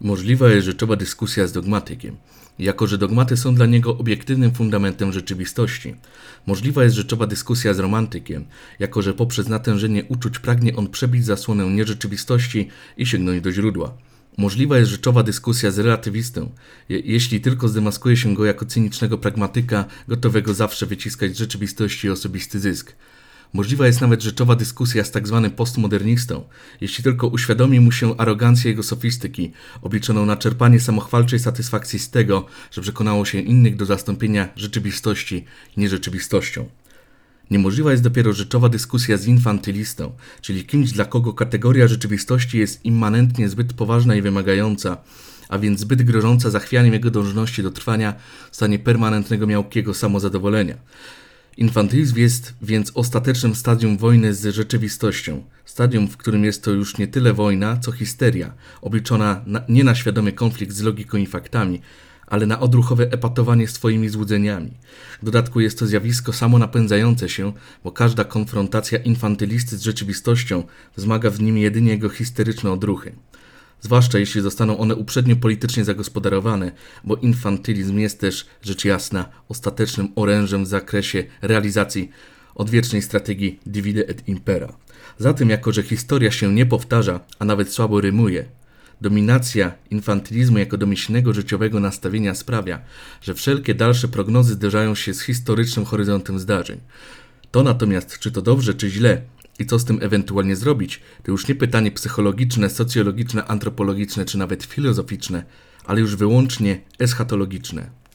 Możliwa jest rzeczowa dyskusja z dogmatykiem, jako że dogmaty są dla niego obiektywnym fundamentem rzeczywistości. Możliwa jest rzeczowa dyskusja z romantykiem, jako że poprzez natężenie uczuć pragnie on przebić zasłonę nierzeczywistości i sięgnąć do źródła. Możliwa jest rzeczowa dyskusja z relatywistą, je- jeśli tylko zdemaskuje się go jako cynicznego pragmatyka, gotowego zawsze wyciskać z rzeczywistości osobisty zysk. Możliwa jest nawet rzeczowa dyskusja z tak zwanym postmodernistą, jeśli tylko uświadomi mu się arogancję jego sofistyki, obliczoną na czerpanie samochwalczej satysfakcji z tego, że przekonało się innych do zastąpienia rzeczywistości nierzeczywistością. Niemożliwa jest dopiero rzeczowa dyskusja z infantylistą, czyli kimś, dla kogo kategoria rzeczywistości jest immanentnie zbyt poważna i wymagająca, a więc zbyt grożąca zachwianiem jego dążności do trwania w stanie permanentnego miałkiego samozadowolenia. Infantylizm jest więc ostatecznym stadium wojny z rzeczywistością, stadium, w którym jest to już nie tyle wojna, co histeria, obliczona na, nie na świadomy konflikt z logiką i faktami, ale na odruchowe epatowanie swoimi złudzeniami. W dodatku jest to zjawisko samo napędzające się, bo każda konfrontacja infantylisty z rzeczywistością wzmaga w nim jedynie jego histeryczne odruchy. Zwłaszcza jeśli zostaną one uprzednio politycznie zagospodarowane, bo infantylizm jest też, rzecz jasna, ostatecznym orężem w zakresie realizacji odwiecznej strategii divide et impera. Zatem, jako że historia się nie powtarza, a nawet słabo rymuje, dominacja infantylizmu jako domyślnego życiowego nastawienia sprawia, że wszelkie dalsze prognozy zderzają się z historycznym horyzontem zdarzeń. To natomiast, czy to dobrze, czy źle, i co z tym ewentualnie zrobić, to już nie pytanie psychologiczne, socjologiczne, antropologiczne, czy nawet filozoficzne, ale już wyłącznie eschatologiczne.